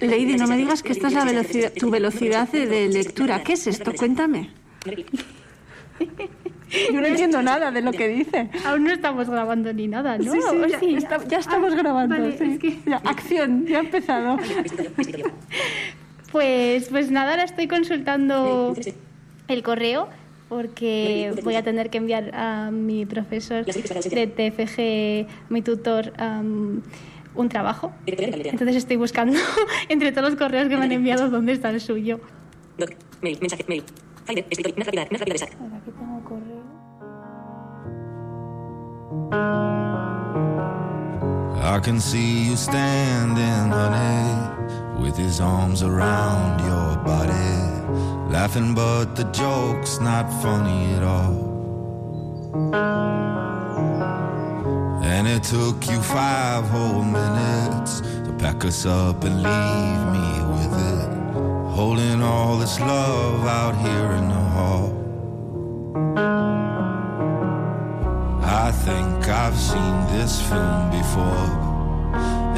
Lady, no me digas que esta es la velocidad, tu velocidad de lectura. ¿Qué es esto? Cuéntame. Yo no entiendo nada de lo que dice. Aún no estamos grabando ni nada, ¿no? Sí, sí, ya, estamos ah, grabando. acción, ya ha empezado. Pues, pues nada, ahora estoy consultando el correo porque voy a tener que enviar a mi profesor de TFG, mi tutor, un trabajo. Entonces estoy buscando entre todos los correos que me han enviado dónde está el suyo. Mail, mensaje, mail. Finder, escritorio, más rápida, más rápida de SAT. Aquí tengo correo. I can see you standing, honey, with his arms around your body, laughing, but the joke's not funny at all. And it took you five whole minutes to pack us up and leave me with it, holding all this love out here in the hall. I think I've seen this film before,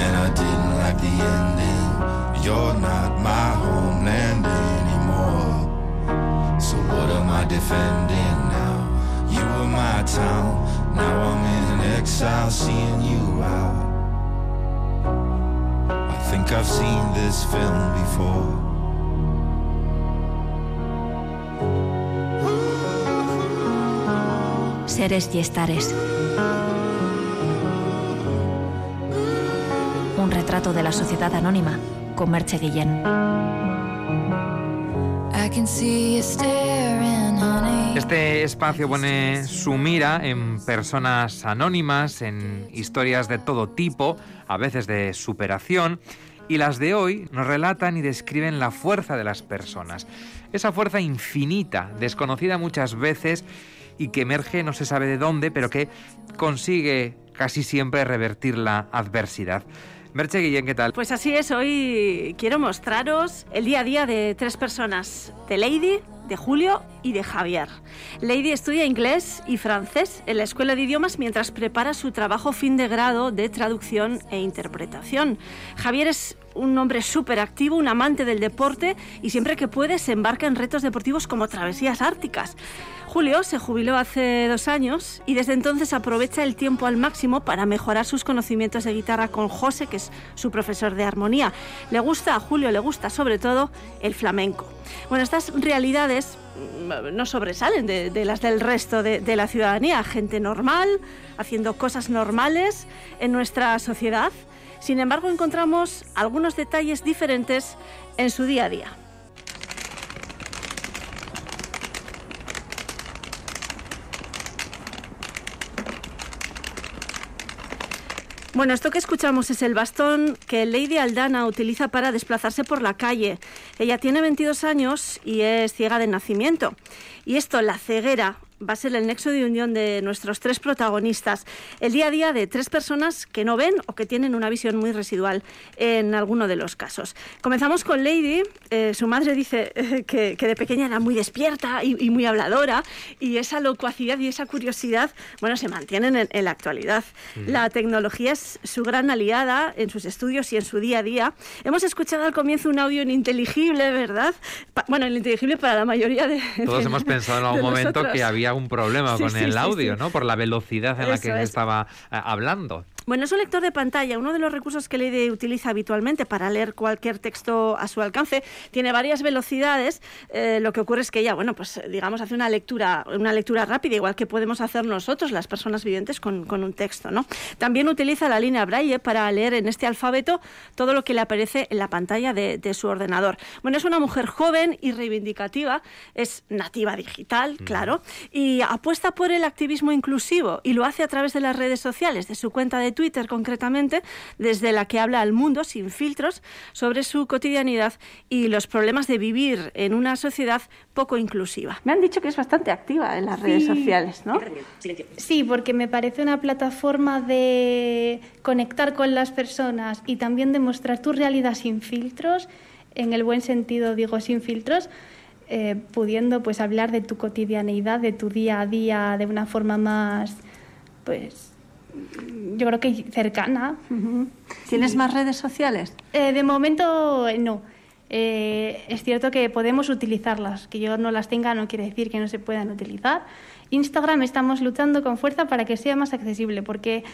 and I didn't like the ending. You're not my homeland defending now? You were my town, now I'm in exile, seeing you out. I think I've seen this film before. Seres y estares. Un retrato de la sociedad anónima con Merche Guillén. Este espacio pone su mira en personas anónimas, en historias de todo tipo, a veces de superación, y las de hoy nos relatan y describen la fuerza de las personas. Esa fuerza infinita, desconocida muchas veces y que emerge no se sabe de dónde, pero que consigue casi siempre revertir la adversidad. Merche Guillén, ¿qué tal? Pues así es, hoy quiero mostraros el día a día de tres personas, de Lady, de Julio y de Javier. Lady estudia inglés y francés en la Escuela de Idiomas mientras prepara su trabajo fin de grado de traducción e interpretación. Javier es un hombre súper activo, un amante del deporte y siempre que puede se embarca en retos deportivos como travesías árticas. Julio se jubiló hace dos años y desde entonces aprovecha el tiempo al máximo para mejorar sus conocimientos de guitarra con José, que es su profesor de armonía. Le gusta a Julio, le gusta sobre todo el flamenco. Bueno, estas realidades mm, no sobresalen de, las del resto de, de, la ciudadanía. Gente normal, haciendo cosas normales en nuestra sociedad. Sin embargo, encontramos algunos detalles diferentes en su día a día. Bueno, esto que escuchamos es el bastón que Lady Aldana utiliza para desplazarse por la calle. Ella tiene 22 años y es ciega de nacimiento. Y esto, la ceguera, va a ser el nexo de unión de nuestros tres protagonistas. El día a día de tres personas que no ven o que tienen una visión muy residual en alguno de los casos. Comenzamos con Lady. Eh, su madre dice eh, que, de pequeña era muy despierta y, muy habladora y esa locuacidad y esa curiosidad, bueno, se mantienen en, la actualidad. La tecnología es su gran aliada en sus estudios y en su día a día. Hemos escuchado al comienzo un audio ininteligible, ¿verdad? bueno, ininteligible para la mayoría de... Todos hemos pensado en algún momento que había un problema con el audio, ¿no? Por la velocidad en la que estaba eh, hablando. Bueno, es un lector de pantalla, uno de los recursos que Lady utiliza habitualmente para leer cualquier texto a su alcance. Tiene varias velocidades. Eh, lo que ocurre es que ella, bueno, pues digamos, hace una lectura, una lectura rápida, igual que podemos hacer nosotros, las personas videntes, con, un texto, ¿no? También utiliza la línea Braille para leer en este alfabeto todo lo que le aparece en la pantalla de, su ordenador. Bueno, es una mujer joven y reivindicativa, es nativa digital, claro, y apuesta por el activismo inclusivo y lo hace a través de las redes sociales, de su cuenta de Twitter concretamente, desde la que habla al mundo sin filtros sobre su cotidianidad y los problemas de vivir en una sociedad poco inclusiva. Me han dicho que es bastante activa en las redes sociales, ¿no? Sí, porque me parece una plataforma de conectar con las personas y también de mostrar tu realidad sin filtros, en el buen sentido digo sin filtros. Eh, pudiendo pues hablar de tu cotidianidad, de tu día a día de una forma más pues yo creo que cercana. ¿Tienes más redes sociales? Eh, de momento no. Eh, es cierto que podemos utilizarlas, que yo no las tenga no quiere decir que no se puedan utilizar. Instagram estamos luchando con fuerza para que sea más accesible, porque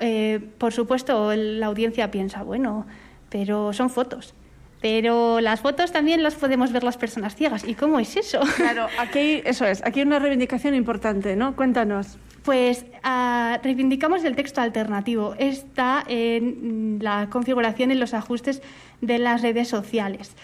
eh, por supuesto la audiencia piensa, bueno, pero son fotos. Pero las fotos también las podemos ver las personas ciegas. ¿Y cómo es eso? Claro, aquí eso es. Aquí hay una reivindicación importante, ¿no? Cuéntanos. Pues ah, reivindicamos el texto alternativo. Está en la configuración y los ajustes de las redes sociales.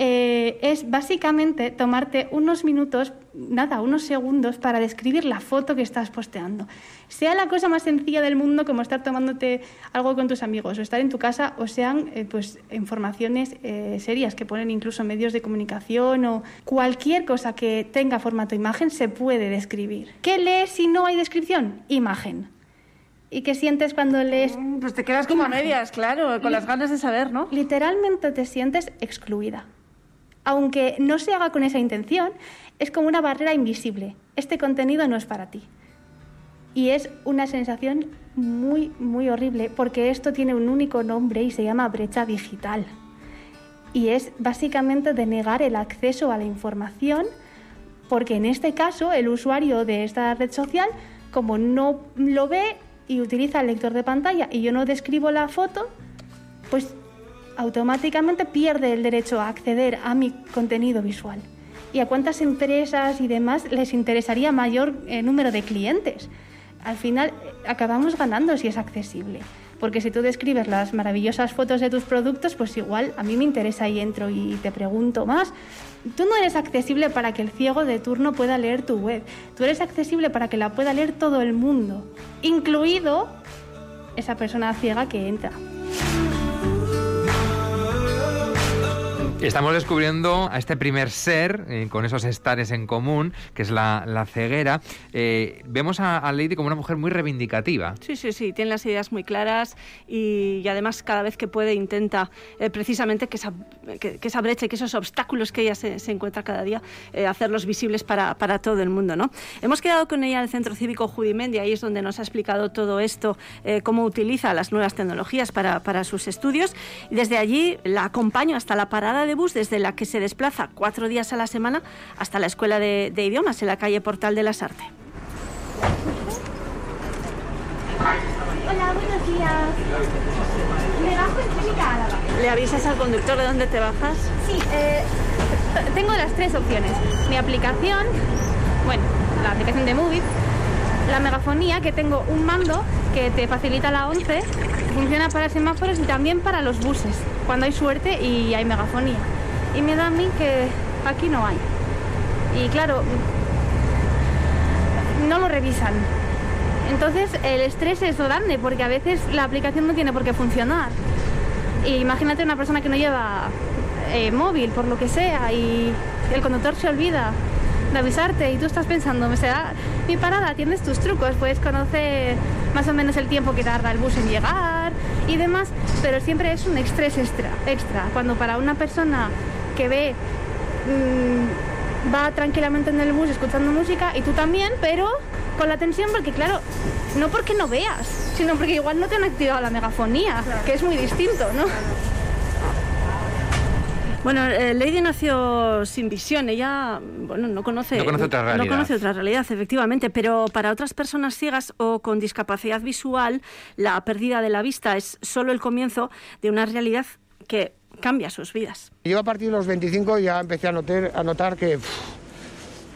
Eh, es básicamente tomarte unos minutos, nada, unos segundos para describir la foto que estás posteando. Sea la cosa más sencilla del mundo como estar tomándote algo con tus amigos o estar en tu casa o sean eh, pues informaciones eh, serias que ponen incluso medios de comunicación o cualquier cosa que tenga formato imagen se puede describir. ¿Qué lees si no hay descripción? Imagen. ¿Y qué sientes cuando lees? Mm, pues te quedas como a medias, claro, con las ganas de saber, ¿no? Literalmente te sientes excluida aunque no se haga con esa intención, es como una barrera invisible. Este contenido no es para ti. Y es una sensación muy, muy horrible porque esto tiene un único nombre y se llama brecha digital. Y es básicamente denegar el acceso a la información porque en este caso el usuario de esta red social, como no lo ve y utiliza el lector de pantalla y yo no describo la foto, pues automáticamente pierde el derecho a acceder a mi contenido visual. ¿Y a cuántas empresas y demás les interesaría mayor eh, número de clientes? Al final eh, acabamos ganando si es accesible. Porque si tú describes las maravillosas fotos de tus productos, pues igual a mí me interesa y entro y te pregunto más. Tú no eres accesible para que el ciego de turno pueda leer tu web. Tú eres accesible para que la pueda leer todo el mundo, incluido esa persona ciega que entra. Estamos descubriendo a este primer ser eh, con esos estares en común, que es la, ceguera. Eh, vemos a, Lady como una mujer muy reivindicativa. Sí, sí, sí, tiene las ideas muy claras y, además cada vez que puede intenta eh, precisamente que esa, que, esa, brecha y que esos obstáculos que ella se, encuentra cada día, hacerlos visibles para, para, todo el mundo. ¿no? Hemos quedado con ella en el Centro Cívico Judimendi, ahí es donde nos ha explicado todo esto, cómo utiliza las nuevas tecnologías para, para sus estudios y desde allí la acompaño hasta la parada de bus desde la que se desplaza cuatro días a la semana hasta la Escuela de, Idiomas en la calle Portal de las Artes. Hola, buenos días. Me bajo en Clínica Álava. ¿Le avisas al conductor de dónde te bajas? Sí, eh, tengo las tres opciones. Mi aplicación, bueno, la aplicación de Movie, la megafonía, que tengo un mando que te facilita la 11, funciona para semáforos y también para los buses, cuando hay suerte y hay megafonía. Y me da a mí que aquí no hay. Y claro, no lo revisan. Entonces el estrés es grande porque a veces la aplicación no tiene por qué funcionar. Y imagínate una persona que no lleva eh, móvil por lo que sea y el conductor se olvida de avisarte y tú estás pensando, me será mi parada, tienes tus trucos, puedes conocer más o menos el tiempo que tarda el bus en llegar y demás, pero siempre es un estrés extra, extra. Cuando para una persona que ve mm, va tranquilamente en el bus escuchando música y tú también, pero con la tensión porque claro, no porque no veas, sino porque igual no te han activado la megafonía, que es muy distinto, ¿no? Bueno, eh, Lady nació sin visión. Ella, bueno, no conoce, no conoce otra realidad. No conoce otra realidad, efectivamente. Pero para otras personas ciegas o con discapacidad visual, la pérdida de la vista es solo el comienzo de una realidad que cambia sus vidas. Yo a partir de los 25 ya empecé a notar, a notar que,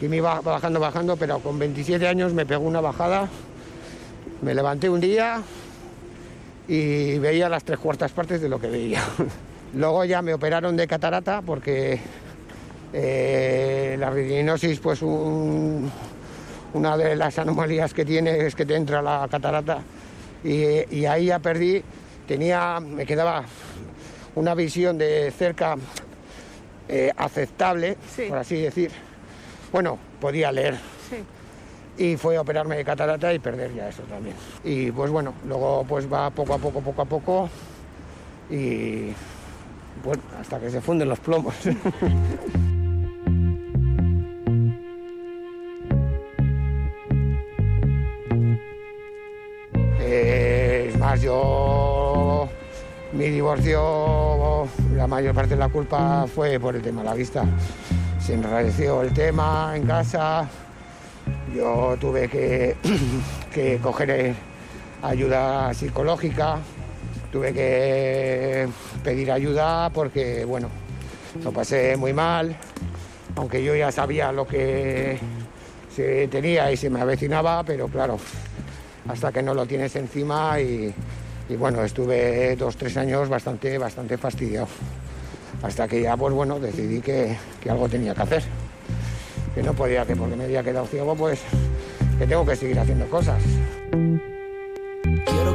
que me iba bajando, bajando, pero con 27 años me pegó una bajada. Me levanté un día y veía las tres cuartas partes de lo que veía. Luego ya me operaron de catarata porque eh, la retininosis, pues una de las anomalías que tiene es que te entra la catarata y, ahí ya perdí, tenía, me quedaba una visión de cerca eh, aceptable, por así decir. Bueno, podía leer. Y fue a operarme de catarata y perder ya eso también. Y pues bueno, luego pues va poco a poco, poco a poco y bueno, hasta que se funden los plomos. Además, yo mi divorcio, la mayor parte de la culpa fue por el tema de la vista. Se enrareció el tema en casa, yo tuve que, que coger ayuda psicológica, tuve que pedir ayuda porque, bueno, lo pasé muy mal, aunque yo ya sabía lo que se tenía y se me avecinaba, pero claro, hasta que no lo tienes encima y, y bueno, estuve dos, tres años bastante, bastante fastidiado. Hasta que ya, pues bueno, decidí que, que algo tenía que hacer. Que no podía, que porque me había quedado ciego, pues que tengo que seguir haciendo cosas.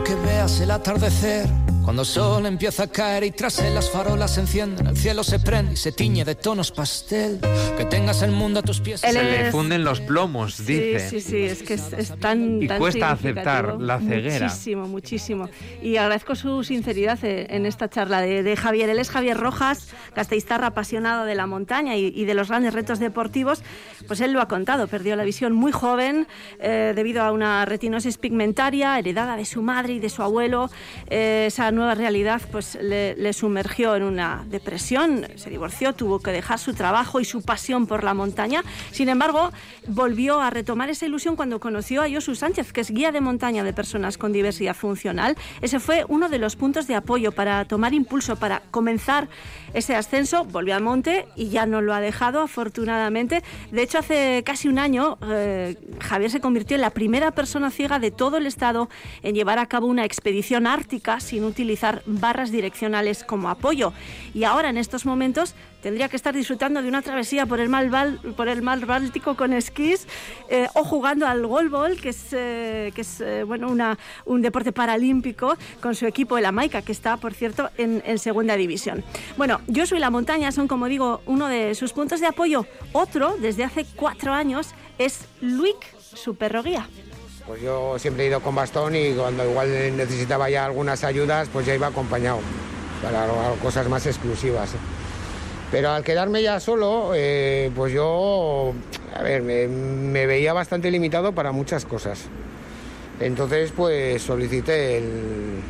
Que veas el atardecer cuando el sol empieza a caer y tras él las farolas se encienden, el cielo se prende y se tiñe de tonos pastel. Que tengas el mundo a tus pies. Él Se es- le funden los plomos, Sí, dice. Sí, sí, es que es, es tan. Y tan cuesta aceptar la ceguera. Muchísimo, muchísimo. Y agradezco su sinceridad eh, en esta charla de, de Javier. Él es Javier Rojas, castellistarra apasionado de la montaña y, y de los grandes retos deportivos. Pues él lo ha contado, perdió la visión muy joven eh, debido a una retinosis pigmentaria heredada de su madre y de su abuelo. Eh, esa nueva realidad pues le, le sumergió en una depresión, se divorció, tuvo que dejar su trabajo y su pasión por la montaña. Sin embargo, volvió a retomar esa ilusión cuando conoció a Josu Sánchez, que es guía de montaña de personas con diversidad funcional. Ese fue uno de los puntos de apoyo para tomar impulso, para comenzar ese ascenso. Volvió al monte y ya no lo ha dejado, afortunadamente. De hecho, hace casi un año, eh, Javier se convirtió en la primera persona ciega de todo el estado en llevar a cabo una expedición ártica sin utilizar barras direccionales como apoyo. Y ahora, en estos momentos, tendría que estar disfrutando de una travesía por el mar, por el mar Báltico con esquís eh, o jugando al golbol, que es, eh, que es eh, bueno, una, un deporte paralímpico, con su equipo, el Amaica, que está, por cierto, en, en segunda división. Bueno, yo soy la montaña, son, como digo, uno de sus puntos de apoyo. Otro, desde hace cuatro años, es Luik, su perro guía. Pues yo siempre he ido con bastón y cuando igual necesitaba ya algunas ayudas, pues ya iba acompañado para cosas más exclusivas. Pero al quedarme ya solo, eh, pues yo, a ver, me, veía bastante limitado para muchas cosas. Entonces, pues solicité el,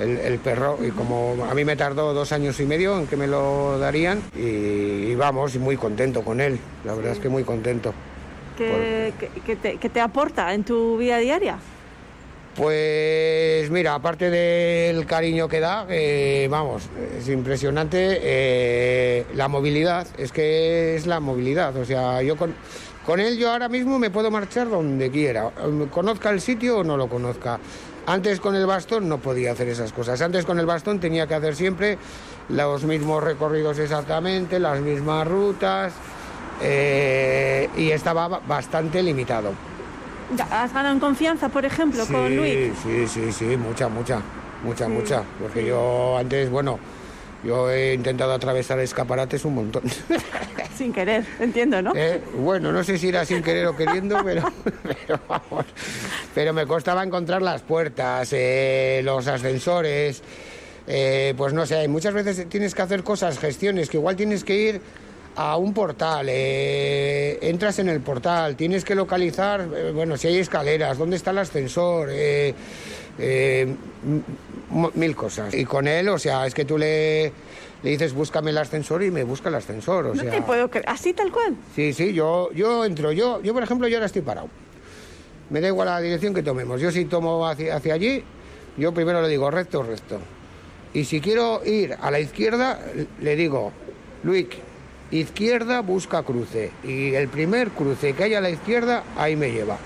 el- perro y como a mí me tardó dos años y medio en que me lo darían y, y vamos, muy contento con él, la verdad es que muy contento. ¿Qué, qué- qué te, qué te aporta en tu vida diaria? Pues mira, aparte del cariño que da, eh, vamos, es impresionante eh, la movilidad, es que es la movilidad, o sea, yo con, con él yo ahora mismo me puedo marchar donde quiera, conozca el sitio o no lo conozca. Antes con el bastón no podía hacer esas cosas, antes con el bastón tenía que hacer siempre los mismos recorridos exactamente, las mismas rutas eh, y estaba ba- bastante limitado. ¿Has ganado en confianza, por ejemplo, con Luis? Sí, sí, sí, mucha, mucha, mucha, mucha. Porque yo antes, bueno, yo he intentado atravesar escaparates un montón. Sin querer, entiendo, ¿no? Eh, Bueno, no sé si era sin querer o queriendo, pero, pero vamos. Pero me costaba encontrar las puertas, eh, los ascensores. eh, pues no sé, muchas veces tienes que hacer cosas, gestiones, que igual tienes que ir a un portal, eh, entras en el portal, tienes que localizar, eh, bueno, si hay escaleras, dónde está el ascensor, eh, mil cosas. Y con él, o sea, es que tú le, le dices búscame el ascensor y me busca el ascensor, o no sea... te puedo creer. ¿Así tal cual? Sí, sí, yo, yo entro, yo, yo por ejemplo, yo ahora estoy parado. Me da igual la dirección que tomemos. Yo si tomo hacia, hacia allí, yo primero le digo recto, recto. Y si quiero ir a la izquierda, le digo, Luis, izquierda busca cruce. Y el primer cruce que haya a la izquierda, ahí me lleva.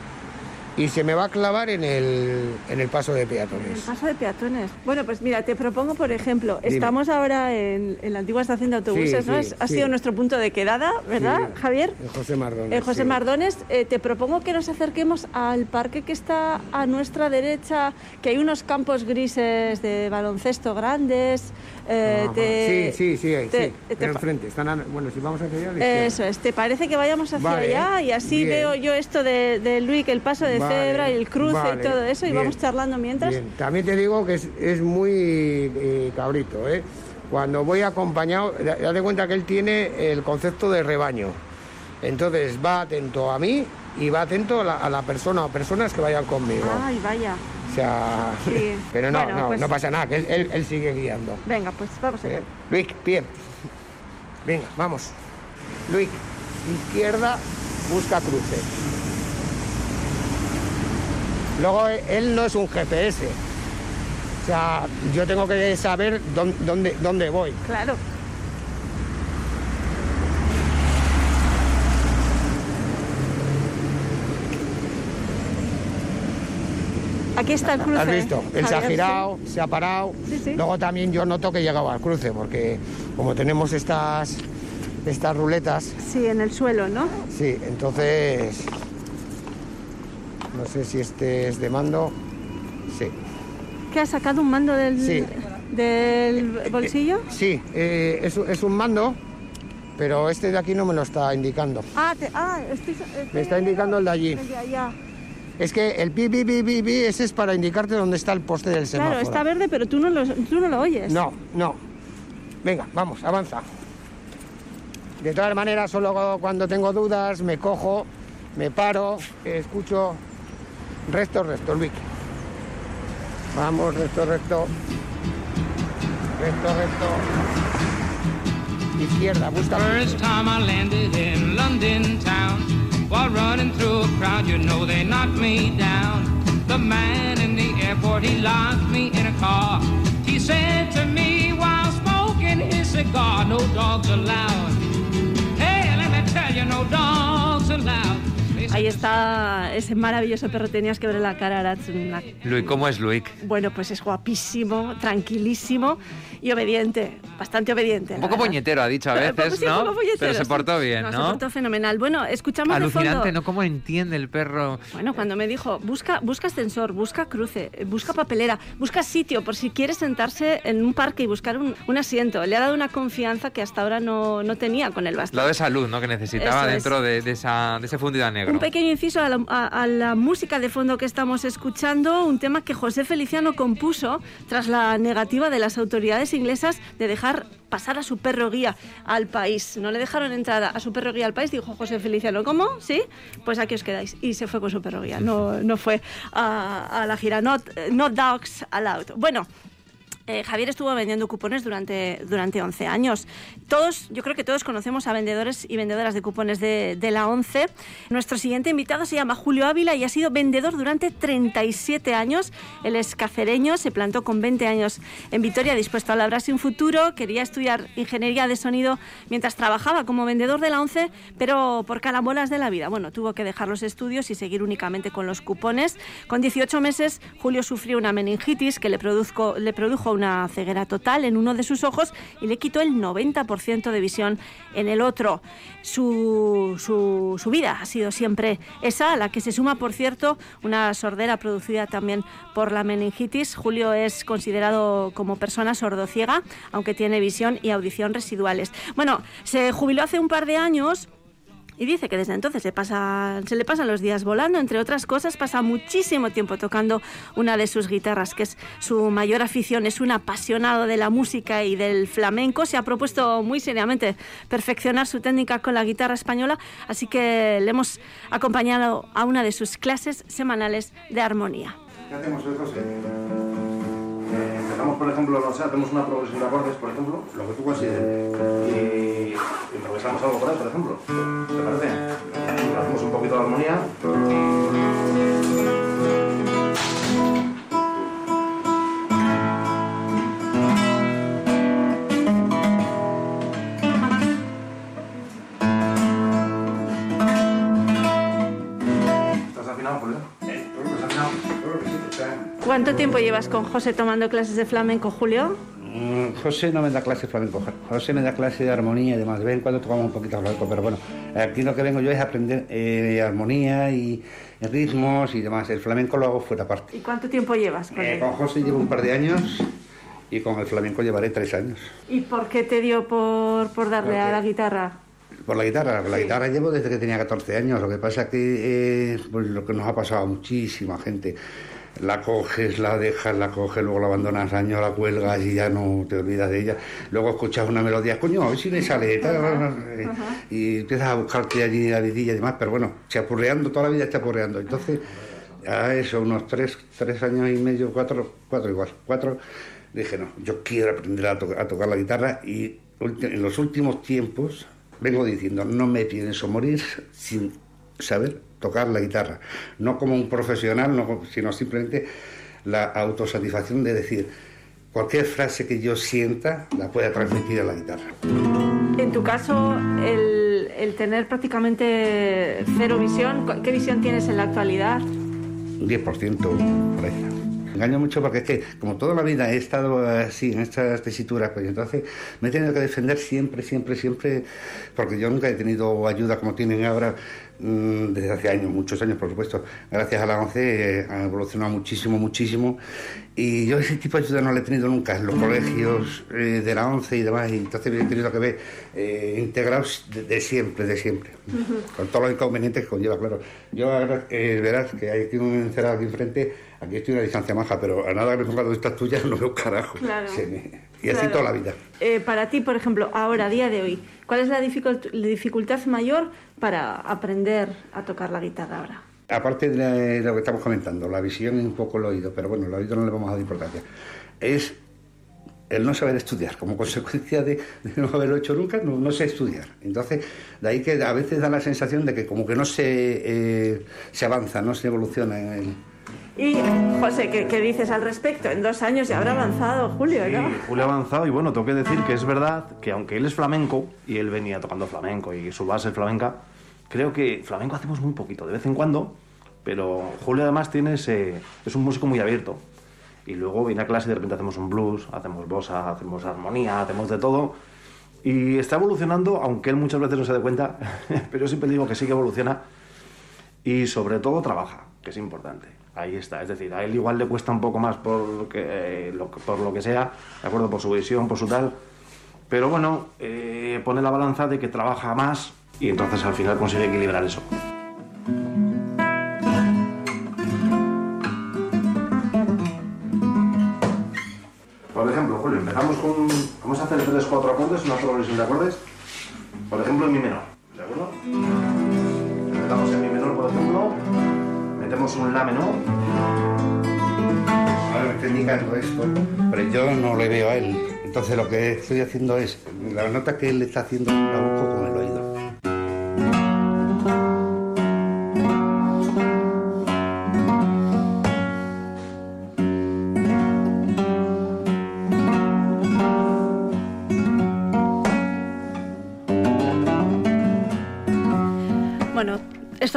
Y se me va a clavar en el, en el paso de El peatones. paso de peatones. Bueno, pues mira, te propongo, por ejemplo, Dime. estamos ahora en, en la antigua estación de autobuses, Sí, ¿no? sí, ha sí. sido nuestro punto de quedada, ¿verdad, Javier? en José Mardones. Eh, José. Mardones, eh, te propongo que nos acerquemos al parque que está a nuestra derecha, que hay unos campos grises de baloncesto grandes. eh, Ajá. te- sí, sí, sí, te- sí. te Pero enfrente. Están a- bueno, si vamos hacia allá. Eso es, ¿te parece que vayamos hacia Vale, allá? Y así bien. veo yo esto de, de Luis, el paso de Vale, y el cruce vale, y todo eso, y bien, vamos charlando mientras. bien. También te digo que es, es muy eh, cabrito, ¿eh? Cuando voy acompañado, da- date cuenta que él tiene el concepto de rebaño. Entonces va atento a mí y va atento a la, a la persona o personas que vayan conmigo. Ay, vaya. O sea, Sí. pero no, Bueno, no, pues- no pasa nada, que él, él- él sigue guiando. Venga, pues vamos allá. Eh, Luis, pie. Venga, vamos. Luis, izquierda, busca cruce. Luego él no es un GPS. O sea, yo tengo que saber dónde, dónde, dónde voy. Claro. Aquí está el cruce. ¿Has visto? Él se ha girado, se ha parado. Sí, sí. Luego también yo noto que he llegado al cruce, porque como tenemos estas, estas ruletas. Sí, en el suelo, ¿no? sí, entonces... No sé si este es de mando. Sí. ¿Qué ha sacado un mando del, Sí. del bolsillo? Sí, eh, es, es un mando, pero este de aquí no me lo está indicando. Ah, te- ah estoy, estoy- Me está indicando el de allí. el de allá. Es que el pi, pi, pi, pi, pi, ese es para indicarte dónde está el poste del semáforo. Claro, está verde, pero tú no lo, tú no lo oyes. No, no. Venga, vamos, avanza. De todas maneras, solo cuando tengo dudas me cojo, me paro, escucho. Resto, resto, Luis. Vamos, resto, resto. Resto, resto. Izquierda, busca. First time I landed in London town, while running through a crowd, you know they knocked me down. The man in the airport, he locked me in a car. He said to me while smoking his cigar, no dogs allowed. Ahí está ese maravilloso perro. Tenías que ver la cara a Aratsunak. Luis, ¿cómo es Luis? Bueno, pues es guapísimo, tranquilísimo y obediente, bastante obediente. Un poco verdad. puñetero, ha dicho a Un poco veces, sí, un ¿no? poco puñetero, Pero se portó bien, Se ¿no? portó fenomenal. Bueno, escuchamos de Alucinante, fondo. ¿no? ¿Cómo entiende el perro? Bueno, cuando me dijo, busca, busca ascensor, busca cruce, busca papelera, busca sitio por si quiere sentarse en un parque y buscar un, un asiento. Le ha dado una confianza que hasta ahora no, no tenía con el bastón. Lado de salud, ¿no? Que necesitaba Eso es. dentro de, de esa, de ese fundido negro. Un pequeño inciso a la, a- a la música de fondo que estamos escuchando, un tema que José Feliciano compuso tras la negativa de las autoridades inglesas de dejar pasar a su perro guía al país. No le dejaron entrar a su perro guía al país, dijo José Feliciano. ¿Cómo? ¿Sí? Pues aquí os quedáis. Y se fue con su perro guía, no, no fue a, a la gira. Not, not dogs allowed. Bueno. Eh, Javier estuvo vendiendo cupones durante, durante 11 años. Todos, yo creo que todos conocemos a vendedores y vendedoras de cupones de, de la 11. Nuestro siguiente invitado se llama Julio Ávila y ha sido vendedor durante 37 años. Él es cacereño, se plantó con 20 años en Vitoria, dispuesto a labrar sin futuro. Quería estudiar ingeniería de sonido mientras trabajaba como vendedor de la 11, pero por calambolas de la vida. Bueno, tuvo que dejar los estudios y seguir únicamente con los cupones. Con 18 meses, Julio sufrió una meningitis que le, produzco- le produjo una ceguera total en uno de sus ojos y le quitó el 90% de visión en el otro. Su, su- vida ha sido siempre esa, a la que se suma, por cierto, una sordera producida también por la meningitis. Julio es considerado como persona sordociega, aunque tiene visión y audición residuales. Bueno, se jubiló hace un par de años. Y dice que desde entonces se, pasa, se le pasan los días volando, entre otras cosas, pasa muchísimo tiempo tocando una de sus guitarras, que es su mayor afición, es un apasionado de la música y del flamenco, se ha propuesto muy seriamente perfeccionar su técnica con la guitarra española, así que le hemos acompañado a una de sus clases semanales de armonía. ¿Qué hacemos José? Por ejemplo, no sé, hacemos una progresión de acordes, por ejemplo, lo que tú consideres. Y improvisamos algo por ahí, por ejemplo. ¿Te parece? Hacemos un poquito de armonía. ¿Cuánto tiempo llevas con José tomando clases de flamenco, Julio? Mm, José no me da clase de flamenco, José me da clase de armonía y demás. De vez en cuando tocamos un poquito de flamenco, pero bueno, aquí lo que vengo yo es aprender eh, armonía y ritmos y demás. El flamenco lo hago fuera parte. ¿Y cuánto tiempo llevas con Eh, él? con José llevo un par de años y con el flamenco llevaré tres años. ¿Y por qué te dio por, por darle a la guitarra? Por la guitarra, la guitarra llevo desde que tenía 14 años. Lo que pasa que eh, pues lo que nos ha pasado a muchísima gente. La coges, la dejas, la coges, luego la abandonas años, la cuelgas y ya no te olvidas de ella. Luego escuchas una melodía, coño, a ver si me sale. tal, eh, Y empiezas a buscarte allí la vidilla y demás, pero bueno, chapurreando, toda la vida chapurreando. Entonces, a eso, unos tres, tres años y medio, cuatro, cuatro igual, cuatro, dije, no, yo quiero aprender a, to- a tocar la guitarra y en los últimos tiempos vengo diciendo, no me pienso morir sin saber tocar la guitarra. No como un profesional, no, sino simplemente la autosatisfacción de decir, cualquier frase que yo sienta la pueda transmitir a la guitarra. En tu caso, el, el tener prácticamente cero visión, ¿cu- ¿qué visión tienes en la actualidad? Un 10% por ahí. Me engaño mucho porque es que, como toda la vida he estado así, en estas tesituras, pues entonces me he tenido que defender siempre, siempre, siempre, porque yo nunca he tenido ayuda como tienen ahora, desde hace años, muchos años, por supuesto. Gracias a la ONCE eh, ha evolucionado muchísimo, muchísimo, y yo ese tipo de ayuda no la he tenido nunca en los colegios eh, de la ONCE y demás, y entonces he tenido que ver eh, integrados de, de siempre, de siempre, con todos los inconvenientes que conlleva, claro. Yo eh, verás que hay aquí un encerrado aquí enfrente, aquí estoy a una distancia maja, pero a nada que me ponga de estas tuyas no veo carajo. Claro. Me- Y así Claro. toda la vida. Eh, para ti, por ejemplo, ahora, a día de hoy, ¿cuál es la, la dificultad mayor para aprender a tocar la guitarra ahora? Aparte de lo que estamos comentando, la visión y un poco el oído, pero bueno, el oído no le vamos a dar importancia, es el no saber estudiar, como consecuencia de, de no haberlo hecho nunca, no, no sé estudiar. Entonces, de ahí que a veces da la sensación de que como que no se, eh, se avanza, no se evoluciona en el... Y, José, ¿qué, qué dices al respecto? En dos años ya habrá avanzado Julio, ¿no? Sí, Julio ha avanzado y bueno, tengo que decir que es verdad que aunque él es flamenco y él venía tocando flamenco y su base es flamenca, creo que flamenco hacemos muy poquito, de vez en cuando, pero Julio además tiene ese, es un músico muy abierto. Y luego viene a clase y de repente hacemos un blues, hacemos bossa, hacemos armonía, hacemos de todo. Y está evolucionando, aunque él muchas veces no se dé cuenta, pero yo siempre digo que sí que evoluciona y sobre todo trabaja, que es importante. Ahí está, es decir, a él igual le cuesta un poco más por, lo, que- sea, de acuerdo, por su visión, por su tal, pero bueno, eh, pone la balanza de que trabaja más y entonces al final consigue equilibrar eso. Por ejemplo, Julio, empezamos con. Vamos a hacer tres, cuatro acordes, una progresión de acordes. Por ejemplo, en mi menor, ¿de acuerdo? Empezamos en mi menor, por ejemplo. Metemos un la menor. Ahora me está indicando esto, pero yo no le veo a él. Entonces lo que estoy haciendo es, la nota que él está haciendo la busco con el oído.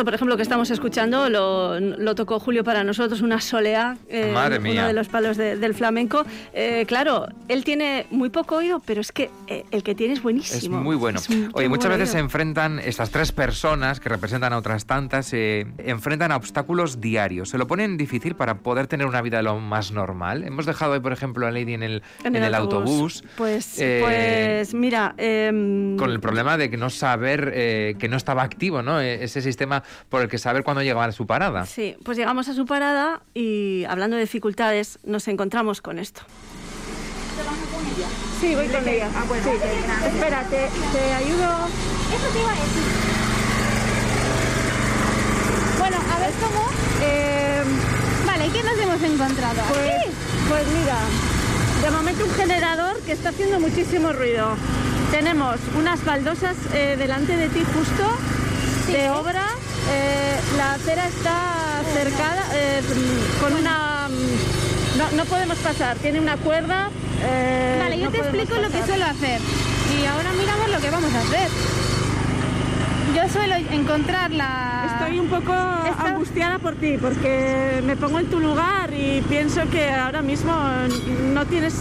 Por ejemplo, que estamos escuchando, lo, lo tocó Julio para nosotros, una solea, eh, Madre uno de los palos de- del flamenco. Eh, claro, él tiene muy poco oído, pero es que eh, el que tiene es Es buenísimo. muy bueno. Es Oye, muy muchas veces se enfrentan estas tres personas que representan a otras tantas, se enfrentan a obstáculos diarios. Se lo ponen difícil para poder tener una vida lo más normal. Hemos dejado hoy, por ejemplo, a Lady en el, en el autobús. Pues, eh, pues mira, em, con el problema de que no saber eh, que no estaba activo, ¿no? Eh, Ese sistema por el que saber cuándo llegaba a su parada. Sí, pues llegamos a su parada y hablando de dificultades nos encontramos con esto. Sí, voy con ella. Sí. Espérate, te ayudo. Eso te iba a decir. Bueno, a ver cómo. Em, Vale, ¿qué nos hemos encontrado? Pues, aquí? pues mira, de momento un generador que está haciendo muchísimo ruido. Tenemos unas baldosas eh, delante de ti justo de obra. Eh, la acera está cercada eh, con una... mm, No, no podemos pasar, tiene una cuerda. eh, Vale, yo no te explico lo que suelo hacer. Y ahora miramos lo que vamos a hacer. Yo suelo encontrar la... Estoy un poco Esta- angustiada por ti porque me pongo en tu lugar y pienso que ahora mismo no tienes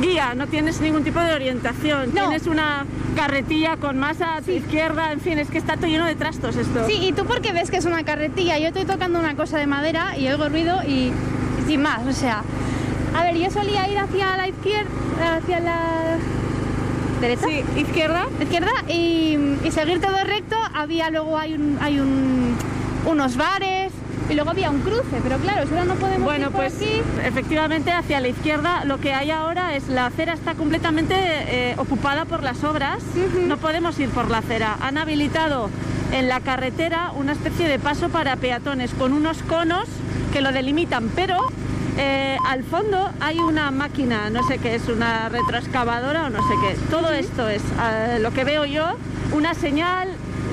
guía, no tienes ningún tipo de orientación. No. Tienes una carretilla con masa a tu izquierda, en fin, es que está todo lleno de trastos esto. Sí, y tú porque ves que es una carretilla, yo estoy tocando una cosa de madera y oigo ruido y sin más, o sea... A ver, yo solía ir hacia la izquierda, hacia la derecha, Sí, izquierda. izquierda y, y seguir todo recto. Había luego hay un, hay un, unos bares y luego había un cruce, pero claro, ahora no podemos Bueno, ir por pues aquí. efectivamente hacia la izquierda lo que hay ahora es la acera está completamente eh, ocupada por las obras. No podemos ir por la acera. Han habilitado en la carretera una especie de paso para peatones con unos conos que lo delimitan, pero eh, al fondo hay una máquina, no sé qué es, una retroexcavadora o no sé qué. Todo esto es eh, lo que veo yo, una señal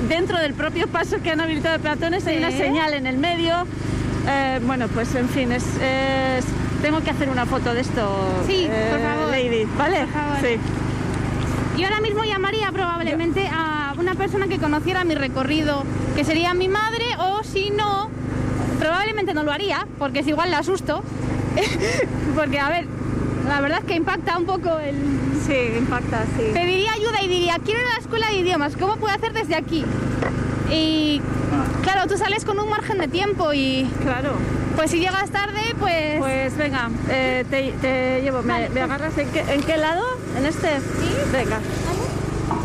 dentro del propio paso que han habilitado de peatones, hay una señal en el medio. Eh, bueno, pues en fin, es, es- tengo que hacer una foto de esto. eh, Sí, por favor. Lady, ¿vale? Por favor. Sí. Yo ahora mismo llamaría probablemente a una persona que conociera mi recorrido, que sería mi madre, o si no, probablemente no lo haría, porque es igual la asusto. porque, a ver, la verdad es que impacta un poco el... Sí, impacta, sí. Pediría ayuda y diría, quiero ir a la escuela de idiomas, ¿cómo puedo hacer desde aquí? Y claro, tú sales con un margen de tiempo y Claro. pues si llegas tarde, pues... Pues venga, eh, te, te llevo. ¿Me, Vale, me agarras en qué, en qué lado? ¿En este? Sí. Venga.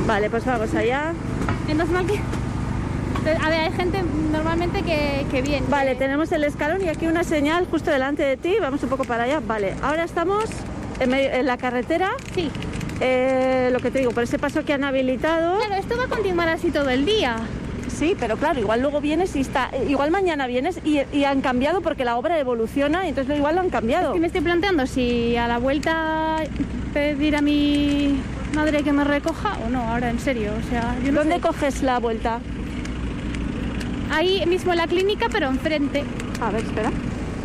Vale, pues vamos allá. Menos mal que... A ver, hay gente normalmente que, que viene. Vale, tenemos el escalón y aquí una señal justo delante de ti. Vamos un poco para allá. Vale, ahora estamos en, medio- en la carretera. Sí. Eh, lo que te digo, por ese paso que han habilitado. Claro, esto va a continuar así todo el día. Sí, pero claro, igual luego vienes y está. Igual mañana vienes y, y han cambiado porque la obra evoluciona y entonces igual lo han cambiado. Y me estoy planteando si a la vuelta pedir a mi madre que me recoja o no, ahora en serio. O sea, yo no ¿Dónde sé. coges la vuelta? Ahí mismo la clínica, pero enfrente. A ver, espera.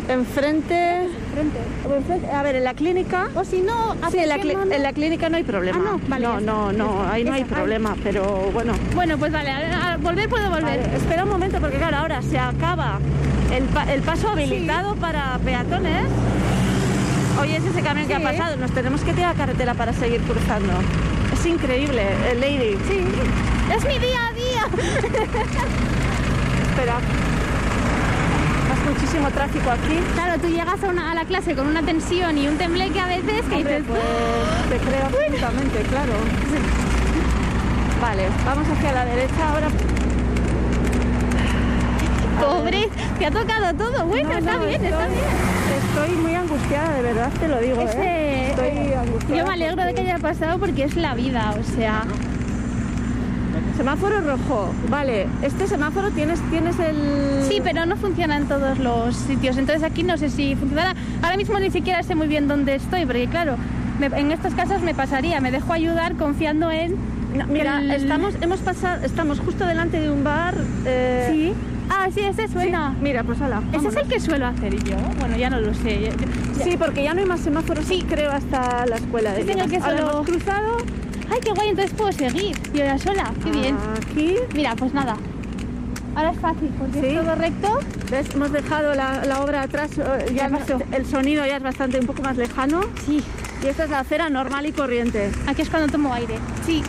Enfrente. Enfrente. A ver, en la clínica. O si no, Sí, en la, en clínica no hay problema. Ah, no, vale, no, no, no, ahí no hay problema, pero bueno. Bueno, pues vale, a, volver puedo volver. Vale, espera un momento, porque claro, ahora se acaba el, pa- el paso habilitado para peatones. Oye, es ese camión que ha pasado. Nos tenemos que tirar a carretera para seguir cruzando. Es increíble, eh, Lady. Sí, es mi día a día. Espera. Hay muchísimo tráfico aquí. Claro, tú llegas a, una- a la clase con una tensión y un tembleque a veces que Hombre, dices, pues te creo absolutamente, claro. Vale, vamos hacia la derecha ahora. pobre, te ha tocado todo. Bueno, No, está bien, está estoy- bien. Estoy muy angustiada, de verdad te lo digo. ¿eh? Estoy angustiada. yo me alegro de que haya pasado porque es la vida, o sea, Semáforo rojo. Vale, este semáforo tienes, tienes el. sí, pero no funciona en todos los sitios. Entonces aquí no sé si funcionará. Ahora mismo ni siquiera sé muy bien dónde estoy, porque claro, me- en estos casos me pasaría, me dejo ayudar confiando en. No, mira, el- estamos, hemos pasado, estamos justo delante de un bar. eh, Sí. Ah, sí, ese sí, suena. Mira, pues hala. Ese es vámonos. el que suelo hacer yo. Bueno, ya no lo sé. Sí, porque ya no hay más semáforos, sí, creo, hasta la escuela de Sí, idiomas. que solo- hemos cruzado. Ay, qué guay, entonces puedo seguir. Yo ya sola, qué bien. Aquí. Mira, pues nada. Ahora es fácil, porque Sí. es todo recto. ¿Ves? Hemos dejado la, la obra atrás. eh, Ya no- el sonido ya es bastante un poco más lejano. Sí. Y esta es la acera normal y corriente. Aquí es cuando tomo aire. Sí,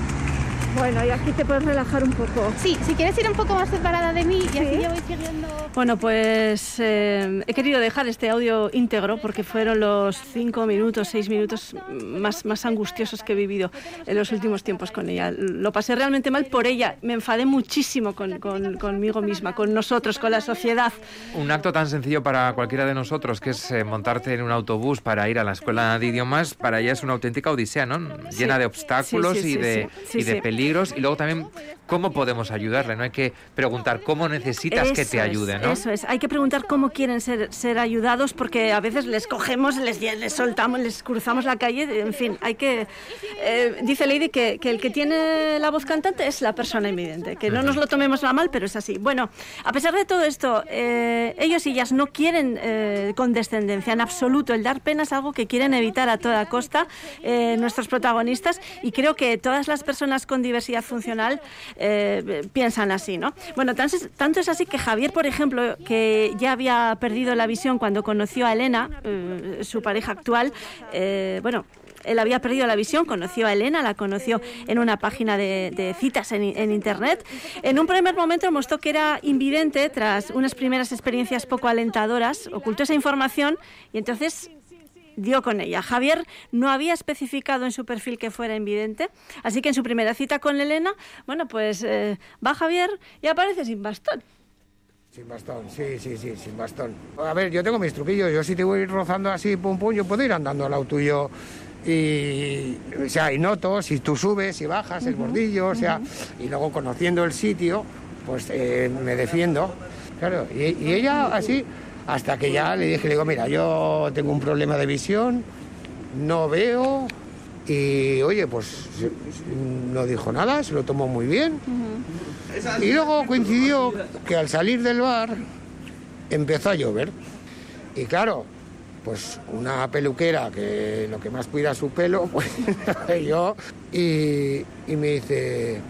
Bueno, y aquí te puedes relajar un poco. sí. Si quieres ir un poco más separada de mí y así yo voy siguiendo. Bueno, pues eh, he querido dejar este audio íntegro porque fueron los cinco minutos, seis minutos más, más angustiosos que he vivido en los últimos tiempos con ella. Lo pasé realmente mal por ella. Me enfadé muchísimo con, con- conmigo misma, con nosotros, con la sociedad. Un acto tan sencillo para cualquiera de nosotros, que es eh, montarte en un autobús para ir a la escuela de idiomas, para ella es una auténtica odisea, ¿no? Llena de obstáculos Sí, sí, y sí, de, sí, sí, y de sí. Peligros. Y luego también, ¿cómo podemos ayudarle? No hay que preguntar cómo necesitas que te es, ayude, ¿no? Eso es. Hay que preguntar cómo quieren ser, ser ayudados porque a veces les cogemos, les, les soltamos, les cruzamos la calle. En fin, hay que. eh, dice Lady que, que el que tiene la voz cantante es la persona invidente. Que no nos lo tomemos a mal, pero es así. Bueno, a pesar de todo esto, eh, ellos y ellas no quieren eh, condescendencia en absoluto. El dar pena es algo que quieren evitar a toda costa eh, nuestros protagonistas y creo que todas las personas con diversidad funcional eh, piensan así, ¿no? Bueno, tan- tanto es así que Javier, por ejemplo, que ya había perdido la visión cuando conoció a Elena, eh, su pareja actual, eh, bueno, él había perdido la visión, conoció a Elena, la conoció en una página de, citas en Internet. En un primer momento mostró que era invidente tras unas primeras experiencias poco alentadoras, ocultó esa información y entonces dio con ella. Javier no había especificado en su perfil que fuera invidente, así que en su primera cita con Elena, bueno, pues eh, va Javier y aparece sin bastón. Sin bastón, sí, sí, sí, sin bastón. A ver, yo tengo mis truquillos. Yo si te voy rozando así, pum, pum, yo puedo ir andando al lado tuyo y, o sea, y noto si tú subes y bajas el bordillo, o sea, y luego conociendo el sitio, pues eh, me defiendo. Claro, y, y ella así, hasta que ya le dije, le digo, mira, yo tengo un problema de visión, no veo, y oye, pues no dijo nada, se lo tomó muy bien. Y luego coincidió que al salir del bar empezó a llover. Y claro, pues una peluquera que lo que más cuida su pelo, pues yo, y, y me dice,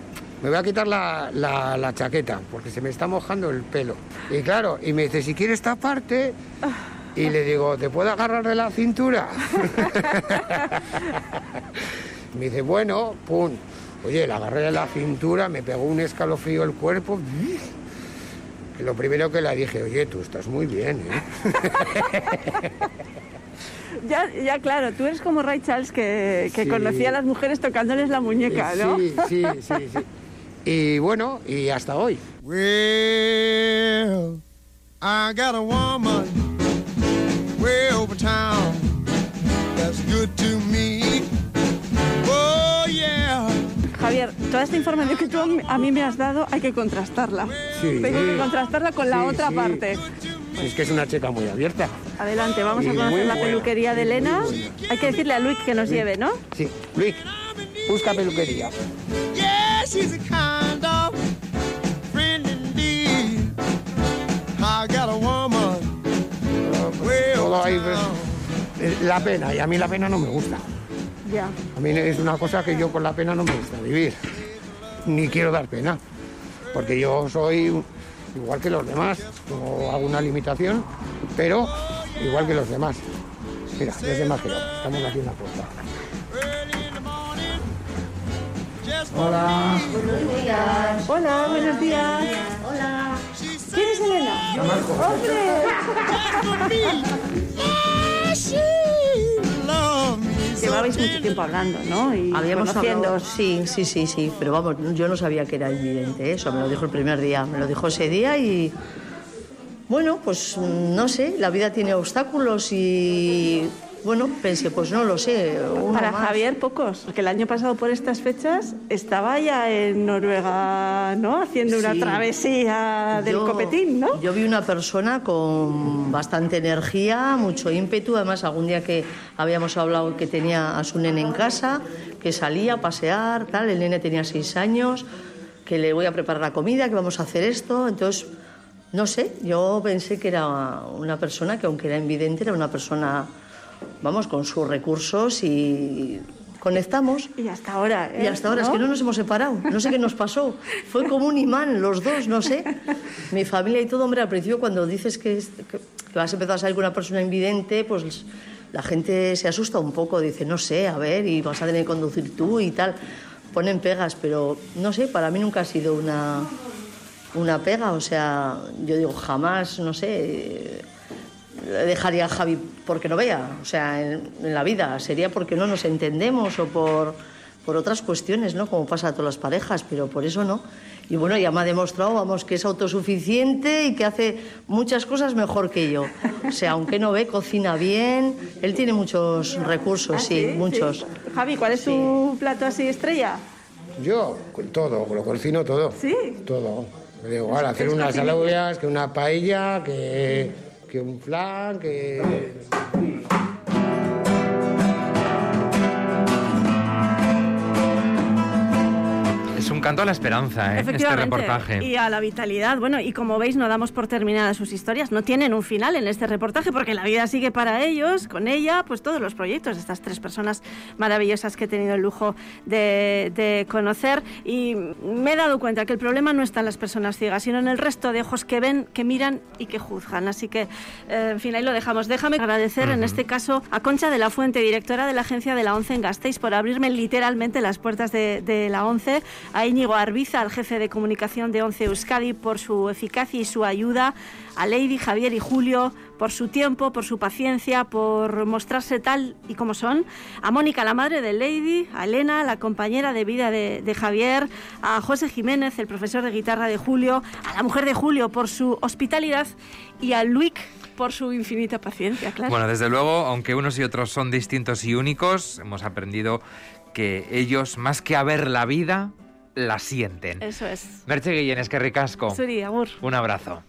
me voy a quitar la, la- la chaqueta porque se me está mojando el pelo. Y claro, y me dice, si quieres taparte, y le digo, ¿te puedo agarrar de la cintura? me dice, bueno, pum. Oye, le agarré de la cintura, me pegó un escalofrío el cuerpo. Lo primero que le dije, oye, tú estás muy bien, ¿eh? Ya, ya claro, tú eres como Ray Charles que, que Sí. conocía a las mujeres tocándoles la muñeca, ¿no? Sí, sí, sí, sí. Y bueno, y hasta hoy. Well, I got a woman way over town that's good to me. Oh, yeah. Javier, toda esta información que tú a mí me has dado hay que contrastarla. Sí. Tengo que contrastarla con la Sí, otra sí. parte. Es que es una chica muy abierta. Adelante, vamos a conocer la buena, peluquería de Elena. Hay que decirle a Luis que nos lleve, ¿no? Sí, Luis, busca peluquería. Yeah, she's a Todo ahí, town. pues, la pena, y a mí la pena no me gusta. Ya. A mí es una cosa que yo con la pena no me gusta vivir. Ni quiero dar pena. Porque yo soy igual que los demás. Tengo alguna limitación, pero igual que los demás. Mira, desde Mágero. Estamos aquí en la puerta. Hola. Hola, buenos días. Hola. Llevabais mucho tiempo hablando, ¿no? Y Habíamos conociendo. hablado, sí, sí, sí, sí, pero vamos, yo no sabía que era invidente, eso. Me lo dijo el primer día, me lo dijo ese día y bueno, pues no sé, la vida tiene obstáculos y bueno, pensé, pues no lo sé, Para más. Javier, pocos. Porque el año pasado, por estas fechas, estaba ya en Noruega, ¿no? Haciendo una Sí. travesía del Yo- copetín, ¿no? Yo vi una persona con bastante energía, mucho ímpetu. Además, algún día que habíamos hablado que tenía a su nene en casa, que salía a pasear, tal. El nene tenía seis años, que le voy a preparar la comida, que vamos a hacer esto. Entonces, no sé, yo pensé que era una persona que, aunque era invidente, era una persona, vamos, con sus recursos y conectamos. Y hasta ahora. ¿eh? Y hasta ahora, es que no nos hemos separado. No sé qué nos pasó. Fue como un imán, los dos, no sé. Mi familia y todo, hombre, al principio cuando dices que, es- que, que vas a empezar a salir con una persona invidente, pues la gente se asusta un poco. Dice, no sé, a ver, y vas a tener que conducir tú y tal. Ponen pegas, pero no sé, para mí nunca ha sido una, una pega. O sea, yo digo, jamás, no sé, dejaría a Javi porque no vea, o sea, en, en la vida. Sería porque no nos entendemos o por, por otras cuestiones, ¿no? Como pasa a todas las parejas, pero por eso no. Y bueno, ya me ha demostrado, vamos, que es autosuficiente y que hace muchas cosas mejor que yo. O sea, aunque no ve, cocina bien. Él tiene muchos recursos, ¿Ah, sí, muchos. Javi, ¿cuál es tu plato así estrella? Yo, todo, lo cocino todo. ¿Sí? Todo. Me da igual hacer unas alubias, que una paella, que, que un flan, que... canto a la esperanza, ¿eh? Este reportaje. y a la vitalidad. Bueno, y como veis, no damos por terminadas sus historias. No tienen un final en este reportaje porque la vida sigue para ellos, con ella, pues todos los proyectos de estas tres personas maravillosas que he tenido el lujo de, de conocer. Y me he dado cuenta que el problema no está en las personas ciegas, sino en el resto de ojos que ven, que miran y que juzgan. Así que, eh, en fin, ahí lo dejamos. Déjame agradecer en este caso a Concha de la Fuente, directora de la agencia de la ONCE en Gasteiz, por abrirme literalmente las puertas de, de la ONCE, a Íñigo Arbiza, al jefe de comunicación de ONCE Euskadi, por su eficacia y su ayuda, a Lady, Javier y Julio por su tiempo, por su paciencia, por mostrarse tal y como son. A Mónica, la madre de Lady, a Elena, la compañera de vida de, de Javier, a José Jiménez, el profesor de guitarra de Julio, a la mujer de Julio por su hospitalidad y a Luik por su infinita paciencia, claro. Bueno, desde luego, aunque unos y otros son distintos y únicos, hemos aprendido que ellos, más que a ver la vida, la sienten. Eso es. Merche Guillén, es que ricasco. Un abrazo.